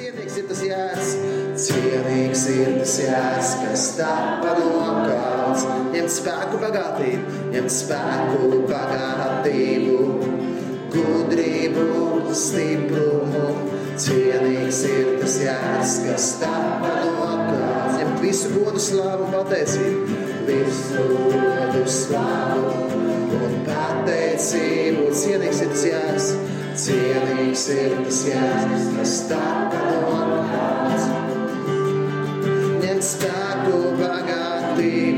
Cienīgs ir tas jērs, cienīgs ir tas jērs, kas tapa no kauns. Ņemt spēku bagātību, ņemt spēku bagātību, gudrību, stiprumu. Cienīgs ir tas jērs, kas tapa no kauns. Ņemt visu godu slavu un pateicību, visu godu slavu un pateicību. Cienīgs ir tas jērs, cienīgs ir tas jērs, kas tapa no kauns. Ņemt spēku bagātību,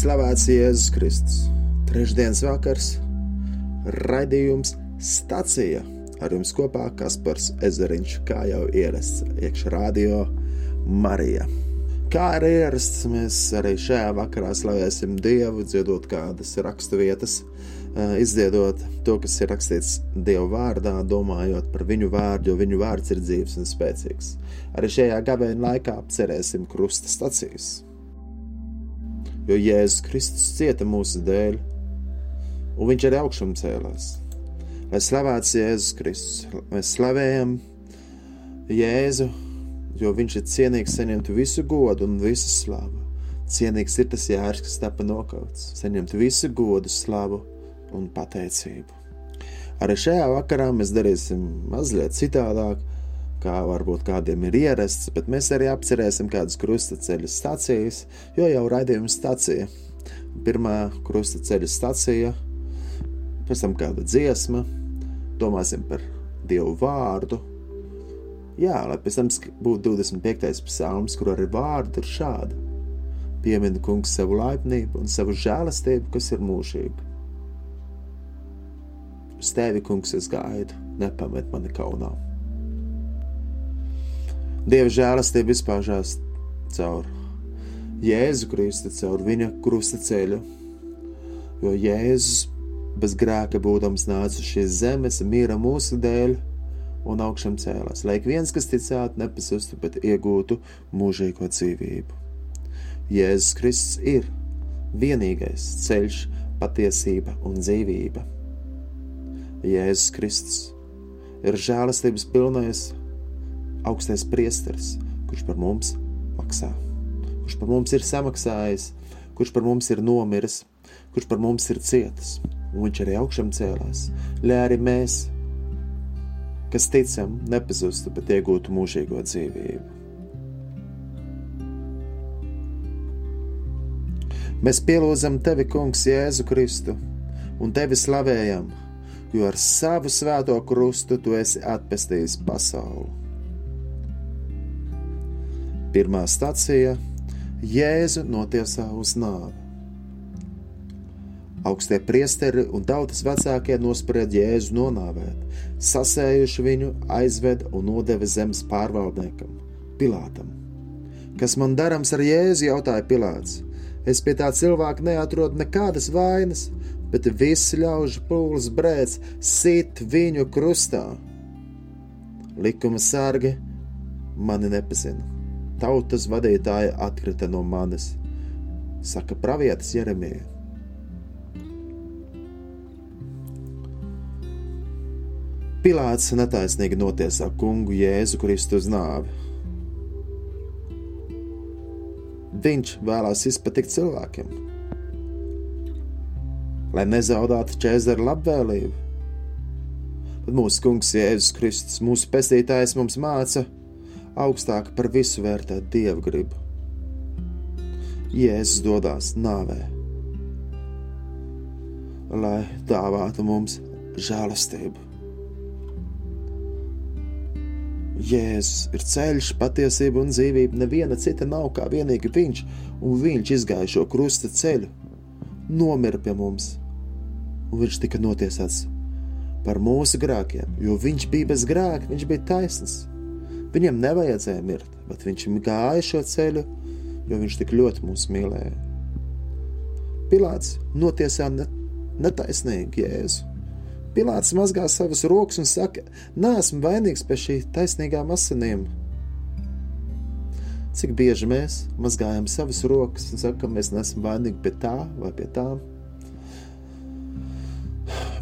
slavēts Jēzus Kristus. Trešdienas vakars, raidījums stacija. Ar jums kopā Kaspars Ezeriņš, kā jau ierasts, iekšā radio Marija. Kā arī ierasts, mēs arī šajā vakarā slavēsim Dievu, dziedot kādas raksturvietas, izdziedot to, kas ir rakstīts Dieva vārdā, domājot par viņu vārdu, jo viņu vārds ir dzīves un spēcīgs. Arī šajā gabeņa laikā cerēsim krusta stacijas jo Jēzus Kristus cieta mūsu dēļ, un Viņš arī augšām cēlās. Lai slavēts Jēzus Kristus, mēs slavējam Jēzu, jo Viņš ir cienīgs saņemt visu godu un visu slavu. Cienīgs ir tas jērs, kas tapa nokauts, saņemt visu godu, slavu un pateicību. Arī šajā vakarā mēs darīsim mazliet citādāk, kā varbūt kādiem ir ierasts, bet mēs arī apcerēsim kādas krustaceļa stācijas, jo jau raidījuma stācija. Pirmā krustaceļa stācija, pēc tam kāda dziesma, domāsim par Dievu vārdu. Jā, lai pēc tam būtu 25. psalms, kur arī vārdi ir šādi. Piemini kungs savu laipnību un savu žēlastību, kas ir mūžīga. Uz tevi, kungs, es gaidu, nepamet mani kaunā. Dieva žēlastība izpaužās caur Jēzu Kristu, caur viņa krusta ceļu. Jo Jēzus bez grēka būdams nāca šīs zemes, mīra mūsu dēļ un augšām cēlās, lai ik viens, kas ticētu, nepazustu, bet iegūtu mūžīgo dzīvību. Jēzus Kristus ir vienīgais ceļš, patiesība un dzīvība. Jēzus Kristus ir žēlastības pilnais augstais priesteris, kurš par mums maksā, kurš par mums ir samaksājis, kurš par mums ir nomiris, kurš par mums ir cietis, un viņš arī augšām cēlās, lai arī mēs, kas ticam, nepazustu, bet iegūtu mūžīgo dzīvību. Mēs pielūdzam tevi, Kungs, Jēzu Kristu, un tevi slavējam, jo ar savu svēto krustu tu esi atpestījis pasauli. Pirmā stacija - Jēzu notiesā uz nāvi. Augstie priesteri un tautas vecākie nosprieda Jēzu nonāvēt, sasējuši viņu, aizveda un nodeva zemes pārvaldniekam, Pilātam. Kas man darams ar Jēzu, jautāja Pilāts. Es pie tā cilvēka neatrodu nekādas vainas, bet visi ļaužu pūles brēc sit viņu krustā. Likuma sargi mani nepazina tautas vadītāja atkrita no manis, saka pravietis Jeremija. Pilāts netaisnīgi notiesā kungu Jēzu Kristu uz nāvi. Viņš vēlās izpatikt cilvēkiem, lai nezaudētu ķēzara labvēlību. Tad mūsu kungs Jēzus Kristus, mūsu pestītājs, mums māca, augstāk par visu vērtēt dievu gribu. Jēzus dodas nāvē, lai dāvātu mums žēlastību. Jēzus ir ceļš, patiesība un dzīvība. Neviena cita nav kā vienīgi viņš, un viņš izgāja šo krusta ceļu, nomira pie mums, un viņš tika notiesāts par mūsu grēkiem, jo viņš bija bez grēka, viņš bija taisnīgs. Viņam nevajadzēja mirt, bet viņš gāja šo ceļu, jo viņš tik ļoti mūs mīlēja. Pilārs notiesā netaisnīgi Jēzu. Pilārs mazgā savas rokas un saka, Nē, esmu vainīgs pie šī taisnīgām asinīm. Cik bieži mēs mazgājam savas rokas un sakam, ka mēs neesam vainīgi pie tā vai pie tām.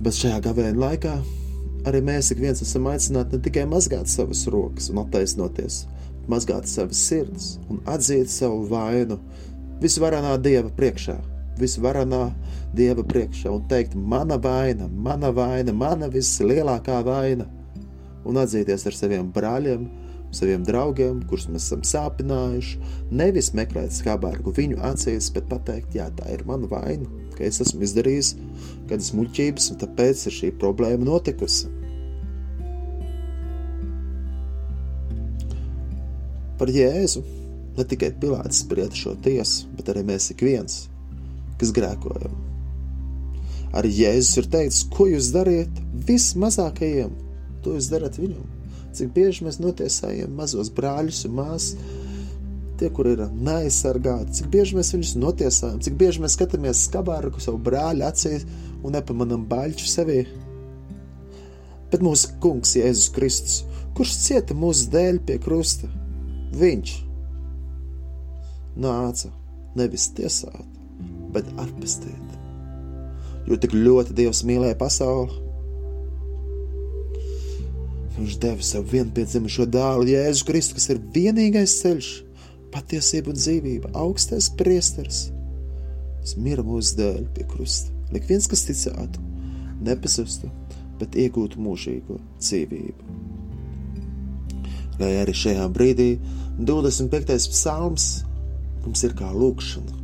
Bet šajā gavēņa laikā arī mēs ik viens esam aicināti ne tikai mazgāt savas rokas un attaisnoties, mazgāt savas sirds un atzīt savu vainu visvarenā Dieva priekšā. Visvarenā Dieva priekšā un teikt, mana vaina, mana vaina, mana vislielākā vaina, un atzīties ar saviem brāļiem, saviem draugiem, kurus mēs esam sāpinājuši, nevis meklēt skābārgu viņu acīs, bet pateikt, jā, tā ir mana vaina, ka es esmu izdarījis kādas muļķības, un tāpēc ir šī problēma notikusi. Par Jēzu ne tikai Pilārs sprieda šo tiesu, bet arī mēs ik viens, kas grēkojam. Arī Jēzus ir teicis, ko jūs dariet vismazākajiem, to jūs darat viņam cik bieži mēs notiesājam mazos brāļus un māsas, tie, kur ir neaizsargāti, cik bieži mēs viņus notiesājam, cik bieži mēs skatāmies skabāru savu brāļu acīs un nepamanām baļķu sevī. Bet mūsu kungs Jēzus Kristus, kurš cieta mūsu dēļ pie krusta, viņš nāca nevis tiesāt, bet atpestīt. Jo tik ļoti Dievs mīlēja pasauli, Viņš deva savu vienpiedzimušo dēlu, Jēzu Kristu, kas ir vienīgais ceļš, patiesība un dzīvība, augstais priesteris. Tas mira mūsu dēļ pie krusta. Lik viens, kas ticētu, nepazustu, bet iegūtu mūžīgo dzīvību. Lai arī šajā brīdī 25. psalms mums ir kā lūkšana.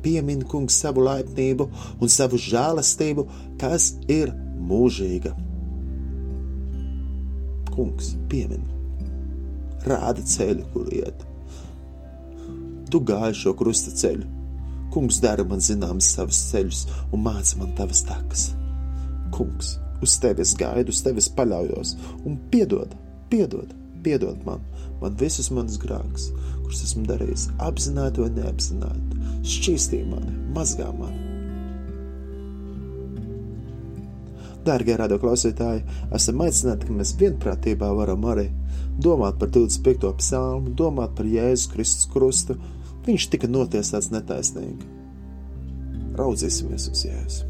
Piemin kungs savu laipnību un savu žēlastību, kas ir mūžīga kungs piemin, rāda ceļu, kur iet. Tu gāji šo krusta ceļu, kungs dara man zināmas savas ceļus un māca man tavas takas. Kungs, uz tevi es gaidu, uz tevi es paļaujos un piedod, piedod, piedod man, man visus manus grākus, kurus esmu darījis, apzināti vai neapzināti. Šķīstī mani, mazgā mani Dārgie radio klausītāji, esam aicināti, ka mēs vienprātībā varam arī domāt par 25. psalmu, domāt par Jēzus Kristus krustu. Viņš tika notiesāts netaisnīgi. Raudzīsimies uz Jēzu!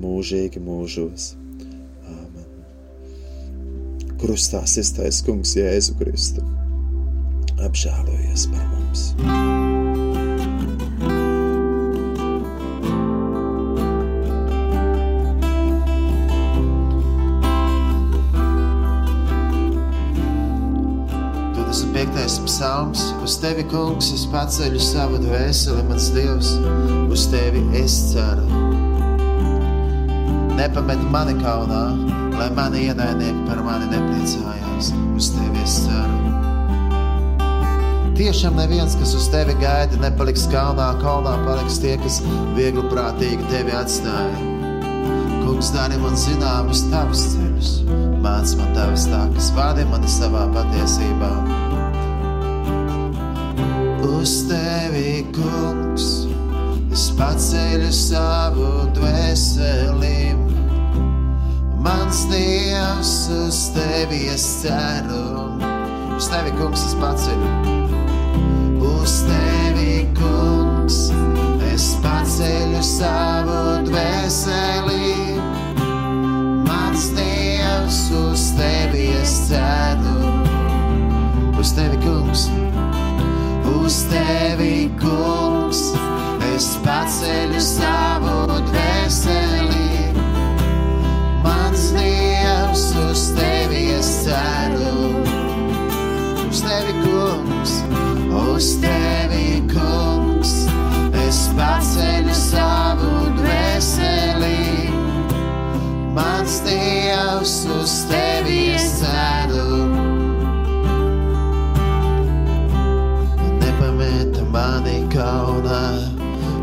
mūžīgi mūžos. Āmen. Krustā iztais kungs Jēzu Kristu apžēlojies par mums. Psalms, uz tevi, kungs, es paceļu savu dvēseli, mans dievs, uz tevi es ceru. Nepamet mani kaunā, lai mani ienaidnieki par mani nepriecājās, uz tevi es ceru. Tiešām neviens, kas uz tevi gaida, nepaliks kalnā, kalnā paliks tie, kas viegli prātīgi tevi atstāja. Kungs, dari man zināmus tavus ceļus, māc man tavas takas, vādi mani savā patiesībā. Uz tevi, kungs, es paceļu savu dvēseli. Mans dievs, uz tevi es ceru, uz tevi, kungs, es paceļu uz tevi, kungs, es paceļu savu dvēseli. Mans dievs, uz tevi es ceru, uz tevi, kungs, uz tevi, kungs, es paceļu savu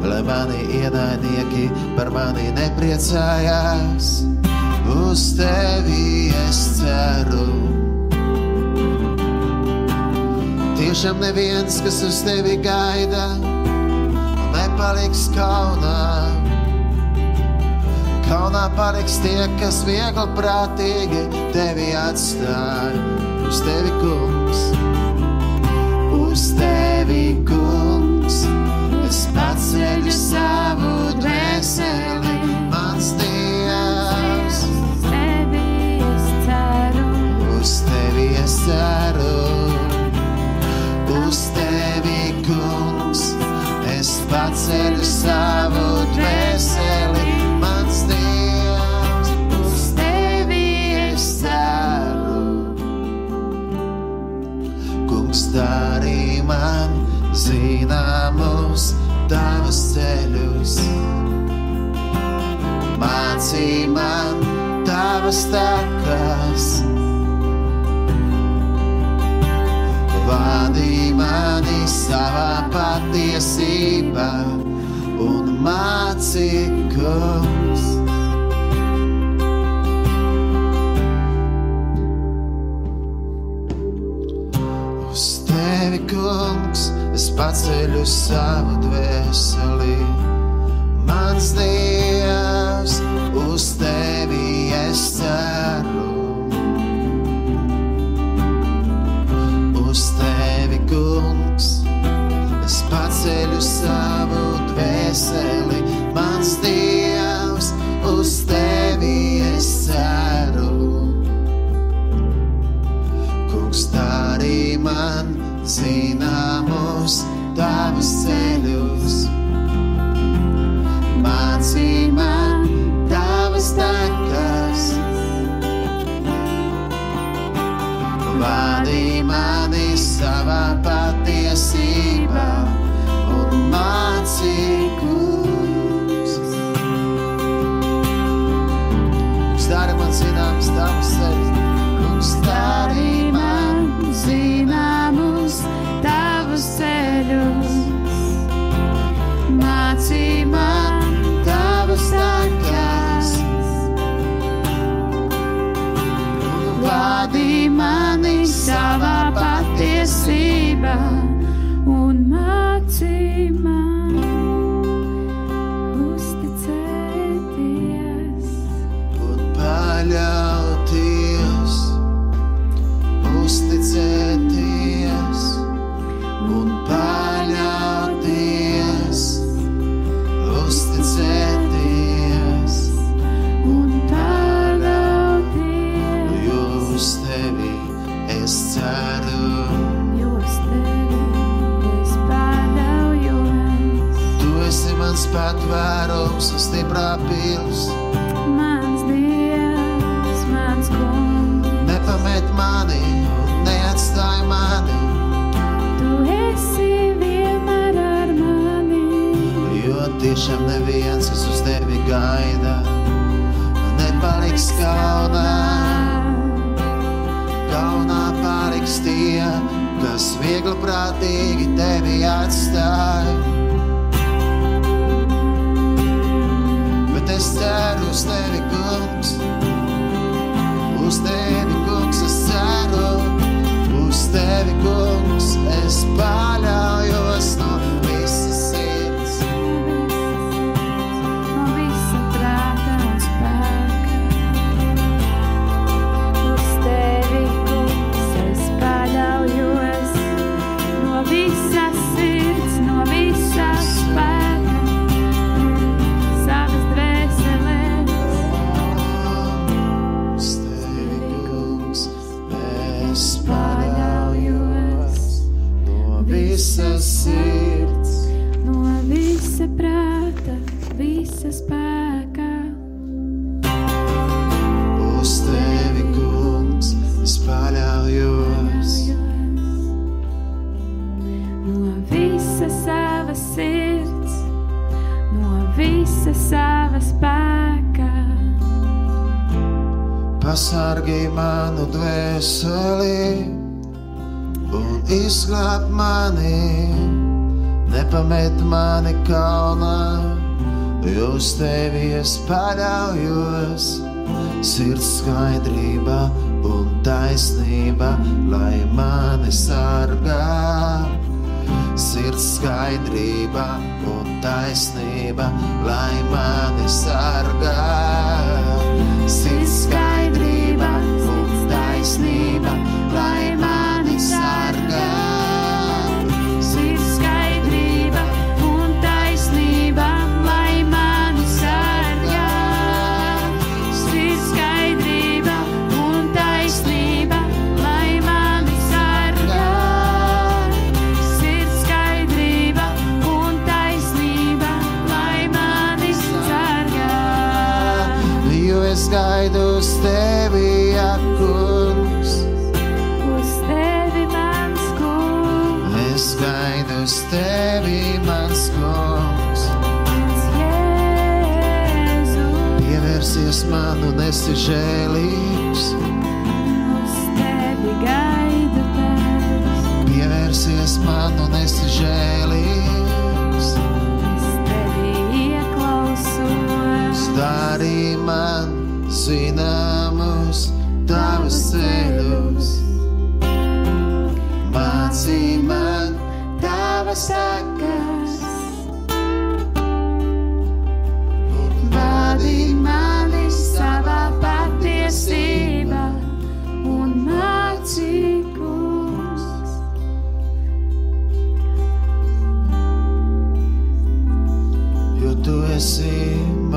lai mani ienaidnieki par mani nepriecājās. Uz tevi es ceru. Tiešām neviens, kas uz tevi gaida, nepaliks kaunā. Kaunā paliks tie, kas viegli prātīgi tevi atstāja. Uz tevi, kungs, uz tevi, kungs, es paceļu savu dvēseli, mans Dievs. Uz tevi es ceru, uz tevi, kungs, es paceļu savu dvēseli, Mācī man tavas takas. Vadi mani savā patiesībā un māci, kungs. Uz tevi, kungs, es paceļu savu dvēseli. Mans Dievs, uz tevi es ceru. Tiešām neviens, kas uz tevi gaida, nepaliks kaunā. Kaunā paliks tie, kas viegli prātīgi tevi atstāja. Bet es ceru uz tevi, kungs, uz tevi, kungs, es ceru, uz tevi, kungs, es paļaujos no mani kalnā, uz tevi es paļaujos. Sirds skaidrība un taisnība, lai mani sargā. Sirds skaidrība un taisnība, lai mani sargā. Sirds skaidrība un taisnība. że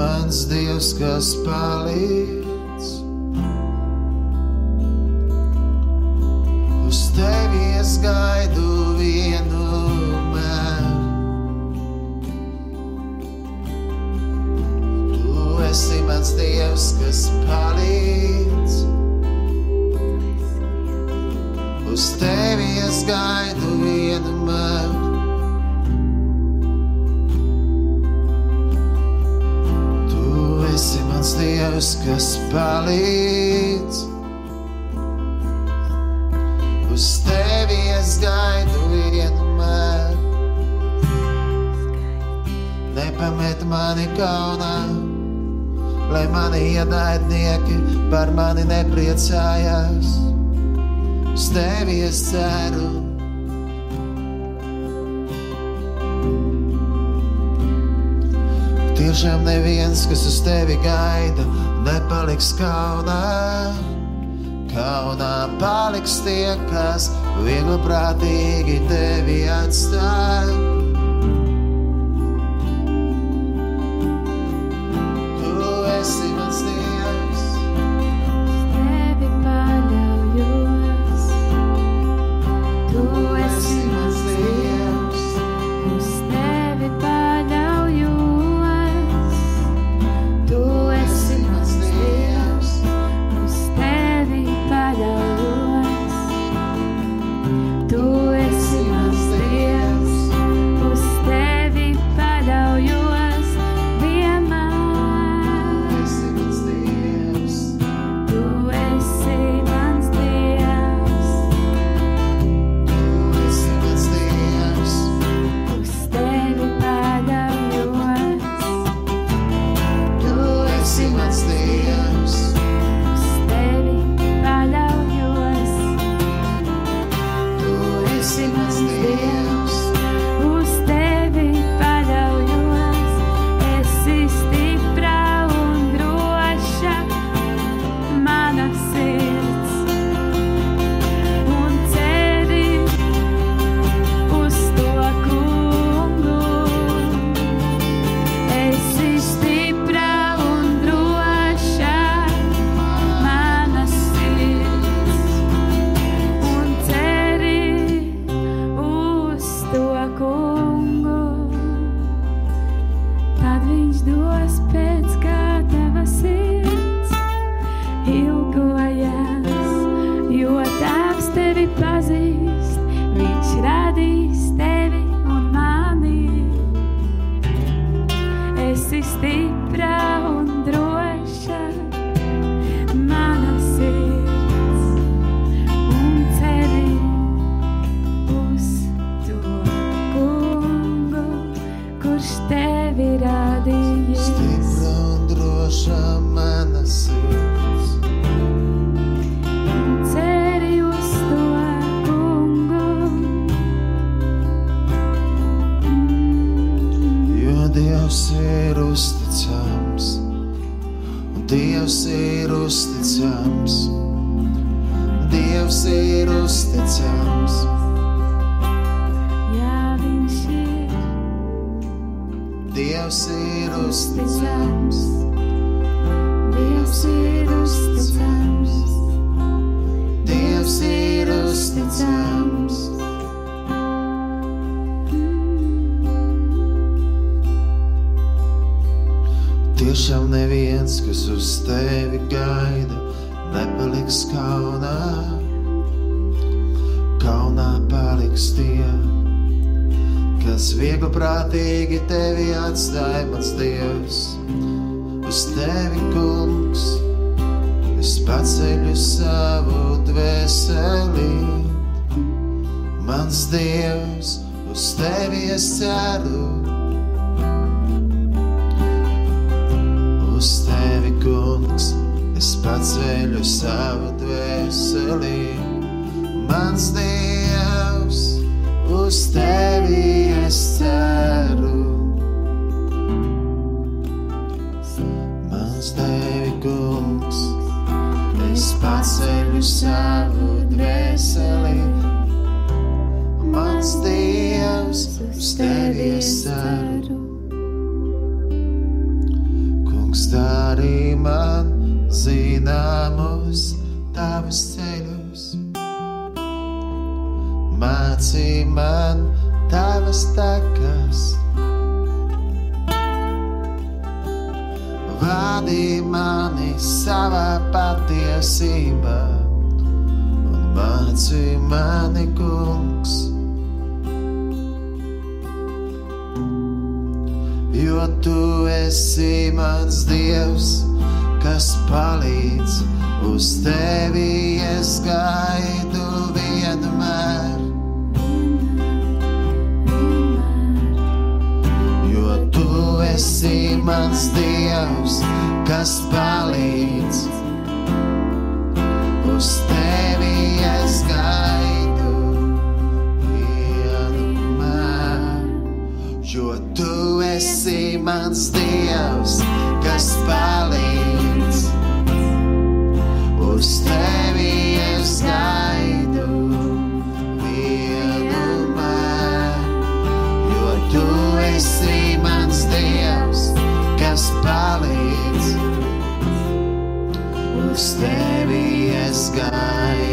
mans Dievs, kas palīdz. par mani nepriecājās, uz tevi es ceru. Tiešām neviens, kas uz tevi gaida, nepaliks kaunā. Kaunā paliks tie, kas vienprātīgi tevi atstāja. Dievs ir uzticams, un Dievs ir uzticams, Dievs ir uzticams. Jā, viņš ir. Dievs ir uzticams, Dievs ir uzticams, Dievs ir uzticams. Tiešām neviens, kas uz tevi gaida, nepaliks kaunā. Kaunā paliks tie, kas viegli prātīgi tevi atstāja, mans Dievs. Uz tevi, kungs, es paceļu savu dvēseli. Mans Dievs, uz tevi es ceru. Es paceļu savu dvēseli. Mans Dievs, uz tevi es ceru. Mans tevi, kungs, es paceļu savu dvēseli. Mans Dievs, uz tevi es ceru. Kungs, dari man zināmus tavus ceļus. Māci man tavas takas. Vadi mani savā patiesībā un māci mani, kungs. Jo tu esi mans dievs, kas palīdz uz tevi, es gaidu vienmēr. Jo tu esi mans dievs, kas palīdz uz tevi, es gaidu vienmēr. Jo tu esi mans dievs, kas palīdz. Palīdz. Uz tevi es gaidu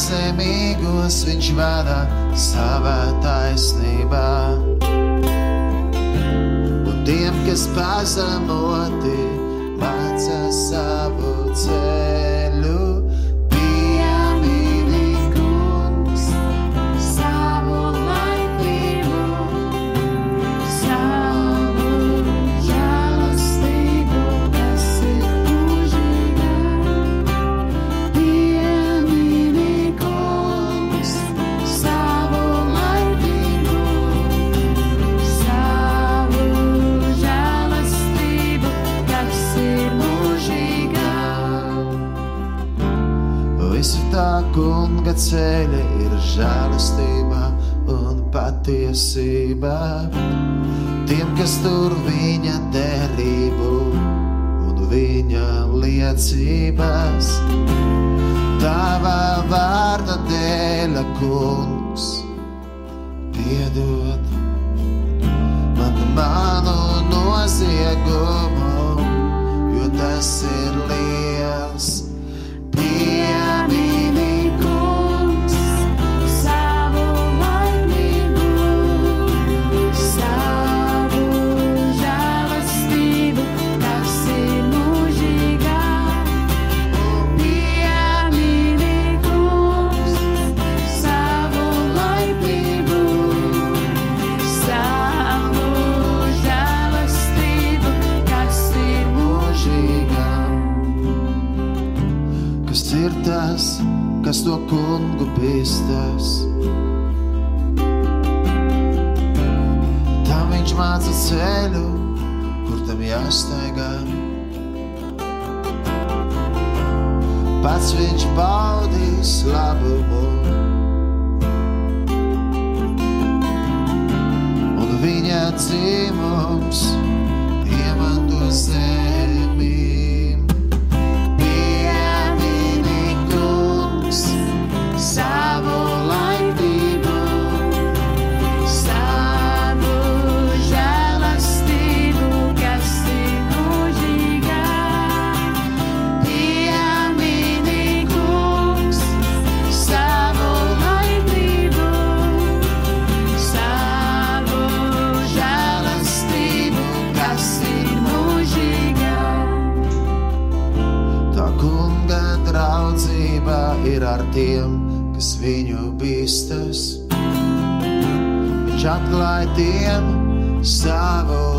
Pazemīgos viņš vada savā taisnībā. Un tiem, kas pazemoti, māca savu ceļu. Kunga ceļi ir žēlastība un patiesība. Tiem, kas tur viņa derību un viņa liecības, tava vārda dēļ, kungs, piedod man manu noziegumu, jo tas ir liels. Kas ir tas, kas to kungu bīstas? Tam viņš māca ceļu, kur tam jāstaigā. Pats viņš baudīs labumu, un viņa dzīvums iemanto zemīm. Tiem, kas viņu bīstas. Viņš atklāja tiem savu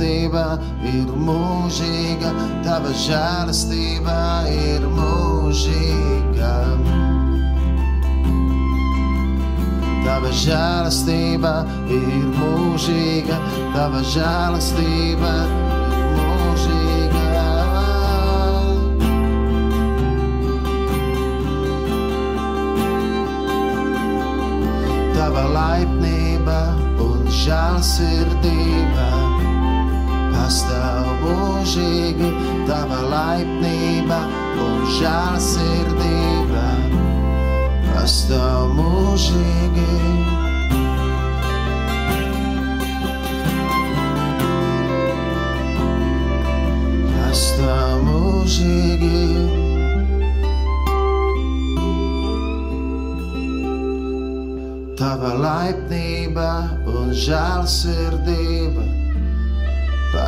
žēlastība ir mūžīga, tava žēlastība ir mūžīga. Tava žēlastība ir mūžīga, tava žēlastība ir mūžīga. Tava laipnība un žēlsirdība žēlsirdība pastāv mūžīgi. Pastāv mūžīgi. Tava laipnība un žēlsirdība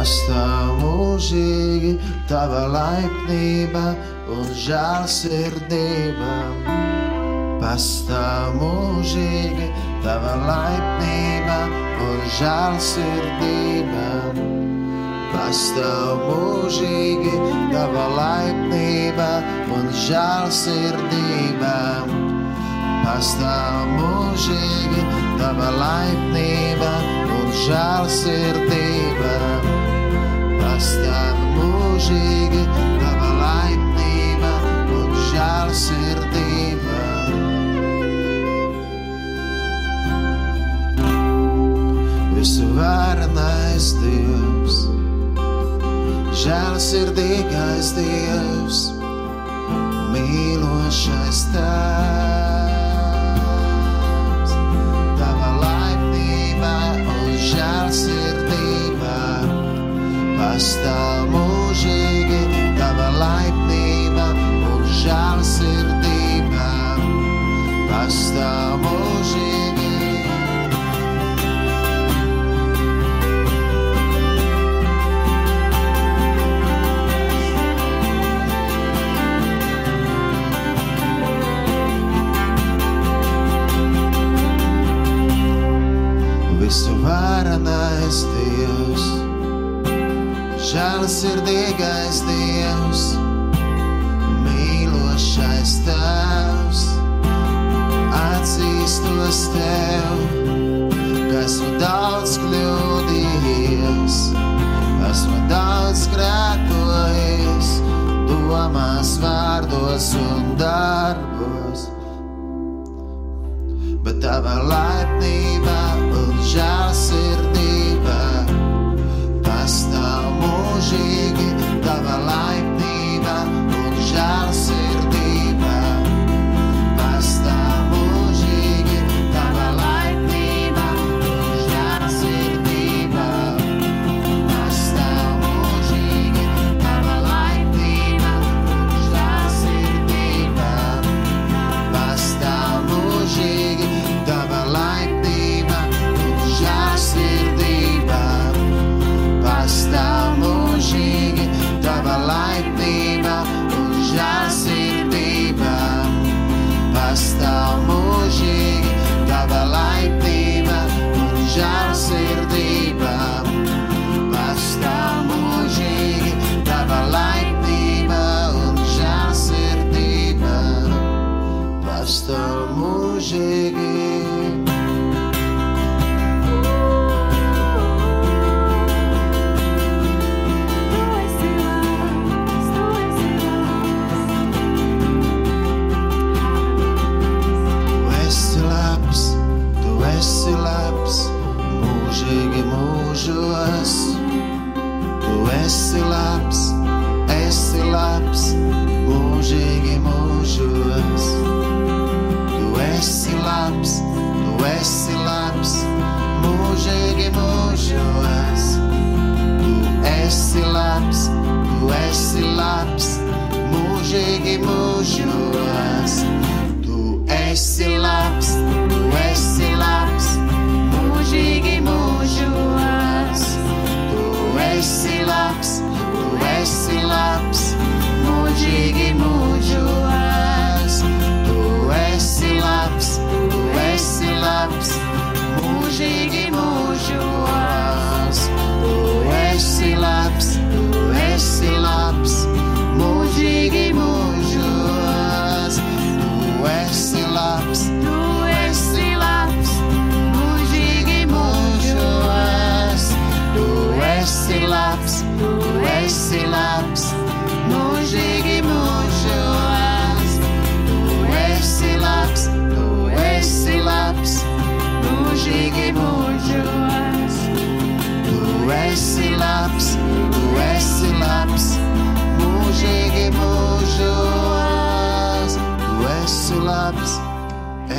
pastāv mūžīgi. Tava laipnība un žēlsirdība pastāv mūžīgi. Tava laipnība un žēlsirdība pastāv mūžīgi. Tava laipnība un žēlsirdība pastāv mūžīgi, tava laipnība un žēlsirdība. Pastāv mūžīgi, tava laipnība un žēlsirdība. Visu varenais Dievs, žēlsirdīgais Dievs, mīlošais Tēvs. Pastāv mūžīgi. Tava laipnība un žēlsirdība pastāv mūžīgi.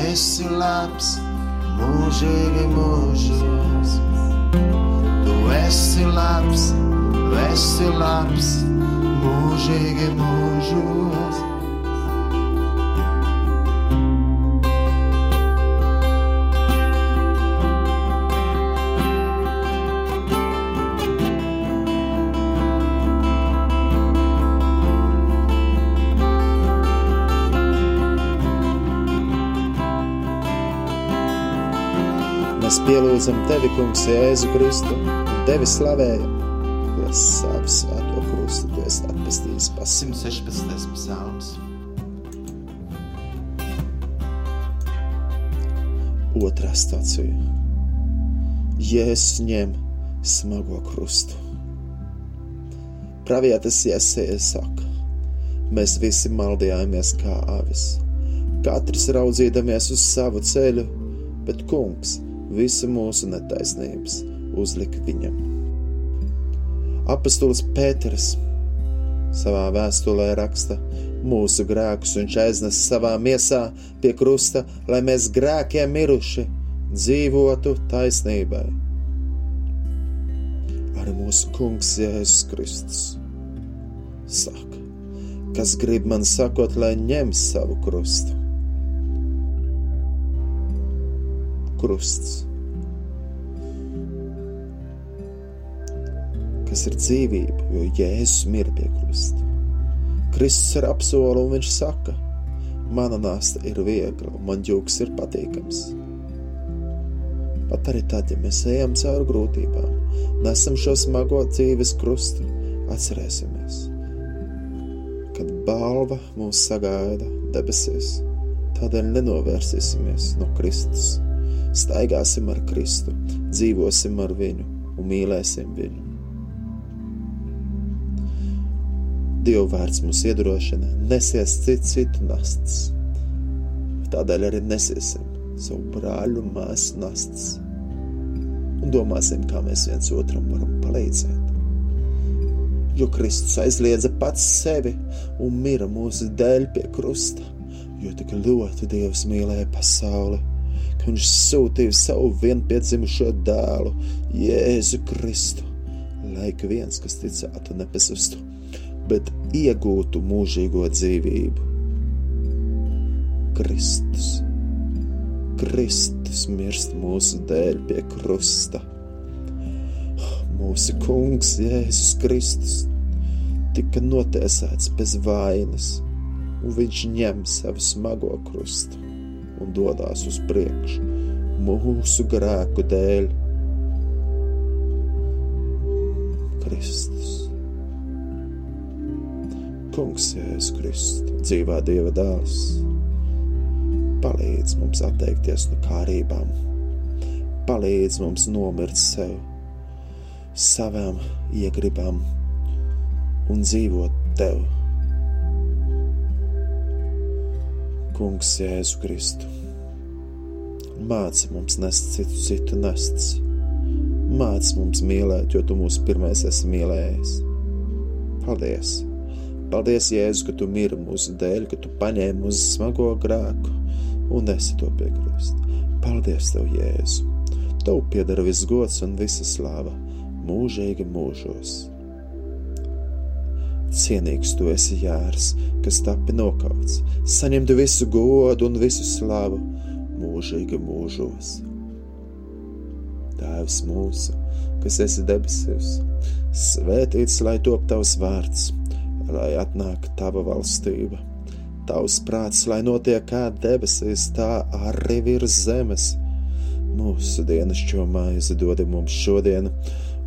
Esi labs, mūžīgi mūžos. Tu esi labs, tu esi labs, mūžīgi pielūdzam Tevi, Kungs, Jēzu Kristu, un Tevi slavējam, jo savu svēto krustu Tu esi atpestījis pasauli. 116. psalms. Otrā stācija. Jēzus ņem smago krustu. Pravietis Jēzus saka, mēs visi maldījāmies kā avis, katrs raudzīdamies uz savu ceļu, bet kungs visu mūsu netaisnības uzlika viņam. Apostols Pēters savā vēstulē raksta, mūsu grēkus viņš aiznes savā miesā pie krusta, lai mēs grēkiem miruši dzīvotu taisnībai. Arī mūsu kungs Jēzus Kristus saka, kas grib man sakot, lai ņem savu krustu. Krusts, kas ir dzīvība, jo Jēzus mir pie krusta. Kristus ir apsolu un viņš saka, mana nasta ir viegla un man jūks ir patīkams. Pat arī tad, ja mēs ejam cauri grūtībām, nesam šo smago dzīves krustu, atcerēsimies, kad balva mūs sagaida debesīs, tādēļ nenovērsīsimies no Kristus. Staigāsim ar Kristu, dzīvosim ar viņu un mīlēsim viņu. Dieva vārds mūs iedrošina, nesies citu, citu nastas. Tādēļ arī nesiesim savu brāļu māsu nastas. Un domāsim, kā mēs viens otram varam palīdzēt. Jo Kristus aizliedza pats sevi un mira mūsu dēļ pie krusta, jo tik ļoti Dievs mīlēja pasauli, viņš sūtīja savu vienpiedzimušo dēlu, Jēzu Kristu, lai ik viens, kas ticētu, nepazustu bet iegūtu mūžīgo dzīvību. Kristus, Kristus mirst mūsu dēļ pie krusta. Mūsu kungs Jēzus Kristus tika notiesāts bez vainas, un viņš ņem savu smago krustu un dodas uz priekšu mūsu grēku dēļ. Kristus. Kungs, Jēzus Kristus, dzīvā Dieva dēls, palīdz mums atteikties no kārībām, palīdz mums nomirt sev, savām iegribām un dzīvot Tev. Kungs, Jēzu Kristu, māci mums nest citu, citu nests, māci mums mīlēt, jo Tu mūs pirmais esi mīlējis. Paldies! Paldies, Jēzus, ka tu miri mūsu dēļ, ka tu paņēmi mūsu smago grēku un esi to piekrist. Paldies, Tev, Jēzu! Tev pieder viss gods un visa slava mūžīgi mūžos. Cienīgs tu esi jārs, kas tapi nokauts, saņemtu visu godu un visu slavu mūžīgi mūžos. Tēvs mūsu, kas esi debesīs, svētīts lai top tavs vārds lai atnāk tava valstība. Tavs prāts, lai notiek kā debesīs, tā arī virs zemes. Mūsu dienascho maizi dod mums šodien,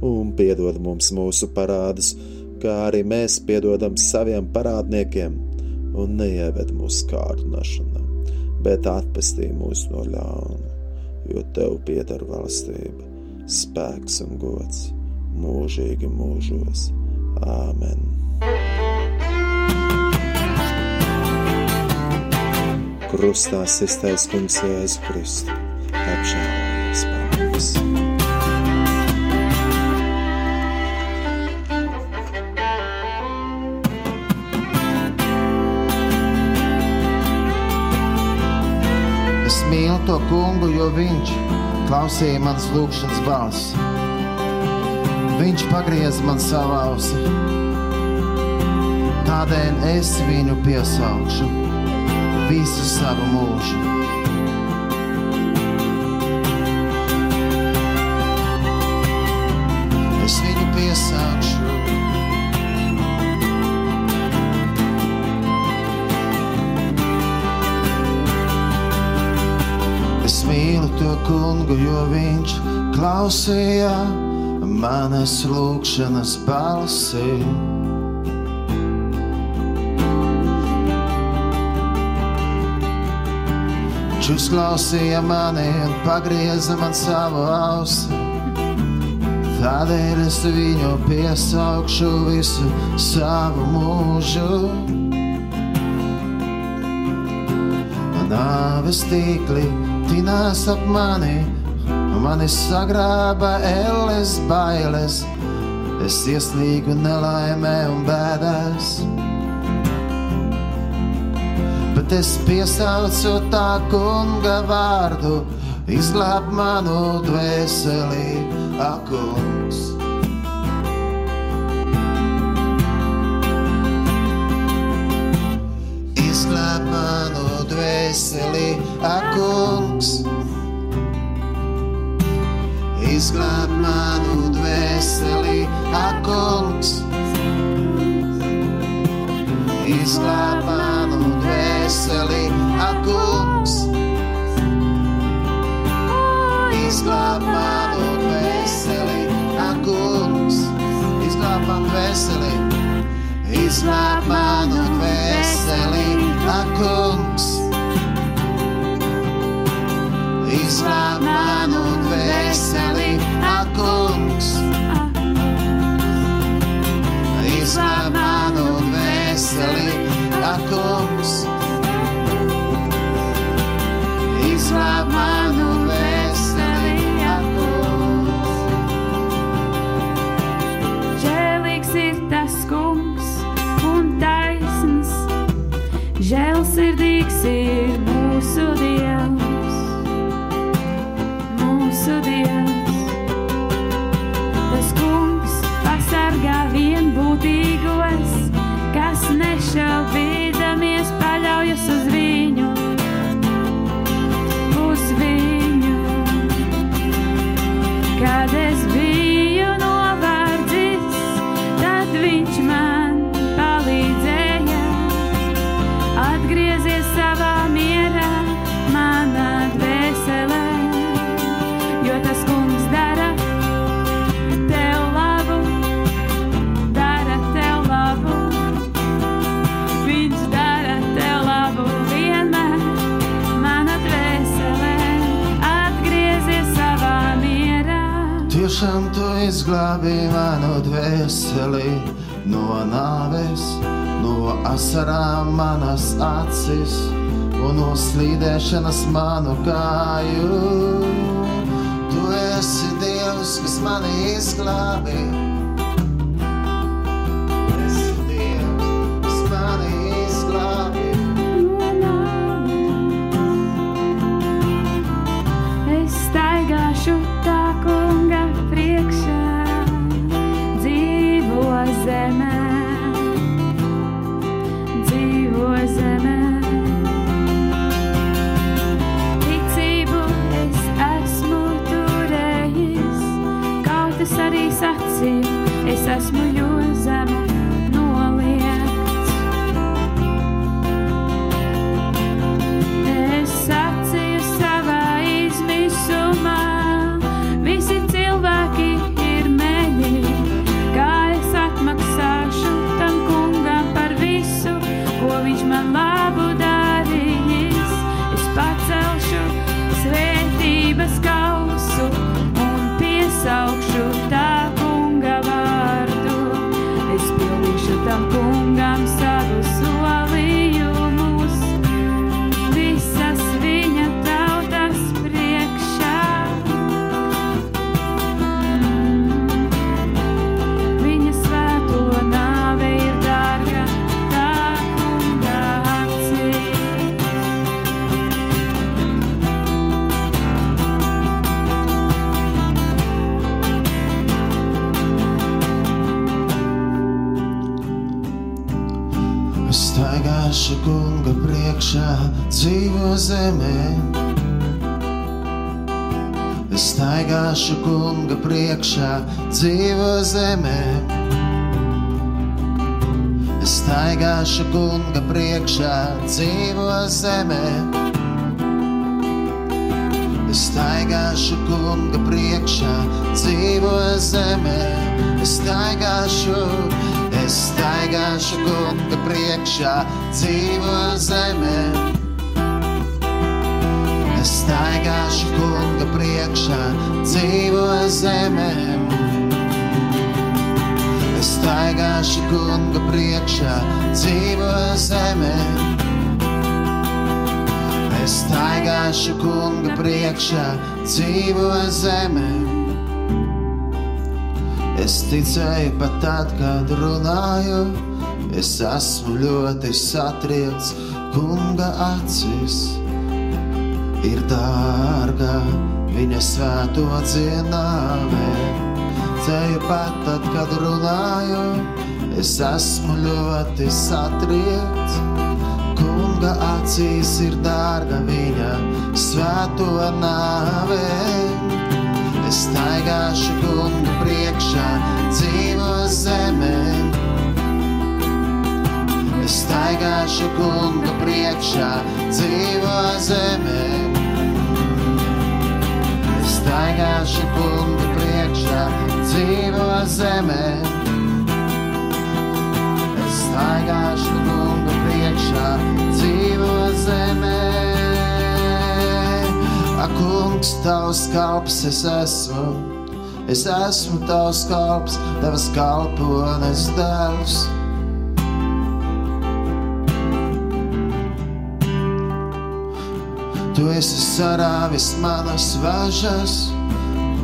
un piedod mums mūsu parādus, kā arī mēs piedodam saviem parādniekiem, un neieved mūsu kārdināšanā, bet atpestī mūs no ļauna, jo tev pieder valstība, spēks un gods mūžīgi mūžos. Āmen! krustā sistais kungs Jēzu Kristu, apžēlojies mīlu to kungu, jo viņš klausīja manas lūgšanas balsi. Viņš pagriez man savu ausi. Tādēļ es viņu piesaukšu visu savu mūžu. Es viņu piesaukšu. Kungu, jo viņš klausīja manas lūgšanas balsi. Viņš uzklausīja mani un pagrieza man savu ausi. Tādēļ es viņu piesaukšu visu savu mūžu. Nāves tīkli tinās ap mani, mani sagrāba elles bailes. Es ieslīgu nelaimē un bēdās. Bet es piesaucu tā kunga vārdu, izglāb manu dvēseli, akungs. Izglāb manu dvēseli, akungs. Akungs. Izglāb manu dvēseli, akungs. Izglāb manu dvēseli, akungs. Izglāb manu dvēseli, izglāb manu dvēseli, akungs. Izglāb manu dvēseli, akungs. Izglābi manu dvēseli no nāves, no asarām manas acis un no slīdēšanas manu kāju. Tu esi Dievs, kas mani izglābi. Kunga priekšā, dzīvo zemē. Es staigāšu kunga priekšā, dzīvo zemē. Es staigāšu kunga priekšā, dzīvo zemē. Es staigāšu, es staigāšu kunga priekšā, dzīvo zemē. Es staigāšu kunga priekšā, dzīvo zemē. Es staigāšu kunga priekšā, dzīvo zemē. Es staigāšu kunga priekšā, dzīvo zemē. Es ticēju pat tad, kad runāju, es esmu ļoti satriekts kunga acīs. Ir dārga viņa svēto dzienāmē. Ceļu pat tad, kad runāju, es esmu ļoti satriekts. Kunga acīs ir dārga viņa svēto nāvē. Es staigāšu kunga priekšā, dzīvo zemē. Es staigāšu kunga priekšā, dzīvo zemē. Es staigāšu kunga priekšā, dzīvo zemē. Es staigāšu kunga priekšā, dzīvo zemē. Ak, kungs, tavs kalps es esmu. Es esmu tavs kalps, tavs kalpones dēls. Tu esi sarāvis manas važas,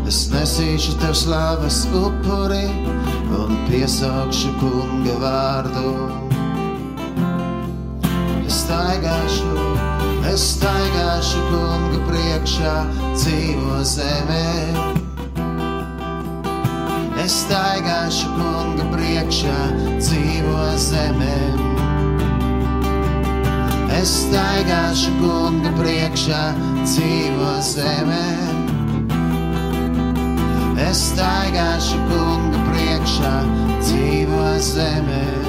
es nesīšu tev slavas upuri un piesaukšu kunga vārdu. Es staigāšu, es staigāšu kunga priekšā, dzīvo zemē. Es staigāšu kunga priekšā, dzīvo zemē. Es staigāšu kunga priekšā, dzīvo zemē. Es staigāšu kunga priekšā, dzīvo zemē.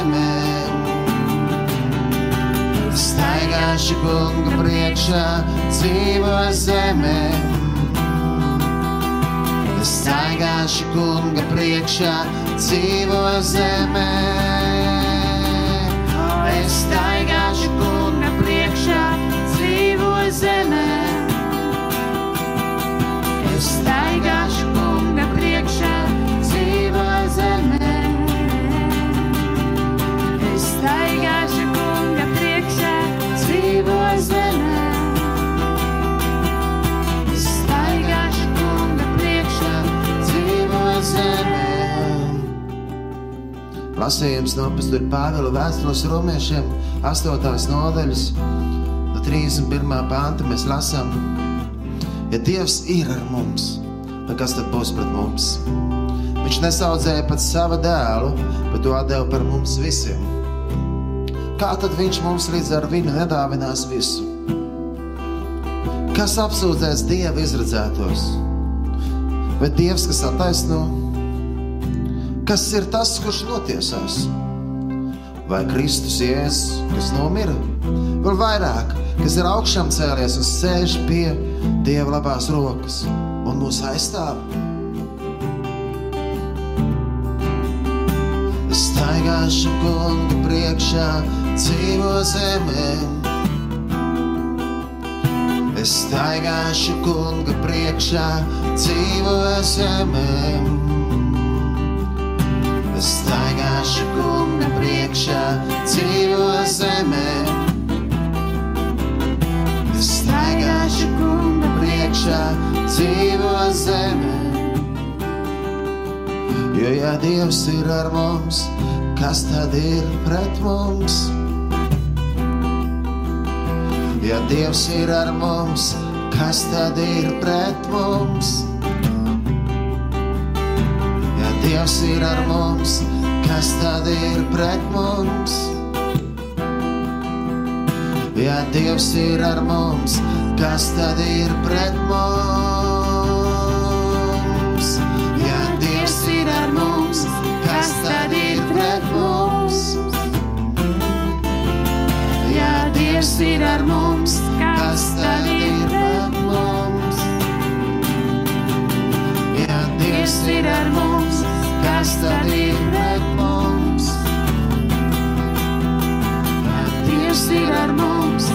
Zemē. Es staigāšu kunga priekšā, dzīvo zemē. Es staigāšu kunga priekšā, dzīvo zemē. Es staigāšu kunga priekšā, dzīvo zemē. Es staigāšu Lasījums no Pastora Pāvila vēstules romiešiem, 8. nodaļas, no 31. panta mēs lasām, ja Dievs ir ar mums, tad kas tad būs pret mums? Viņš nesaudzēja pat savu dēlu, bet to deva par mums visiem. Kā tad viņš mums līdz ar viņu nedāvinās visu? Kas apsūdzēs Dieva izredzētos? Vai Dievs, kas attaisno? Kas ir tas, kurš notiesās? Vai Kristus Jēzus, kas nomira? Vēl vairāk, kas ir augšām cēlies un sēž pie Dieva labās rokas un mūs aizstāv. Es staigāšu kungu priekšā, dzīvo zemē. Es staigāšu kunga priekšā, dzīvo zemē. Es staigāšu kunga priekšā, dzīvo zemē. Es staigāšu kunga priekšā, dzīvo zemē. Jo ja Dievs ir ar mums, kas tad ir pret mums? Ja Dievs ir ar mums, kas tad ir pret mums? Dievs ir ar mums, kas tad ir pret mums? Ja Dievs ir ar mums, kas tad ir pret mums? Ja Dievs ir ar mums, kas tad ir pret mums? Ja Dievs ir ar mums, kas tad ir pret mums? Ja Dievs ir ar mums, kas tad ir pret mums? Ja Dievs ir ar mums,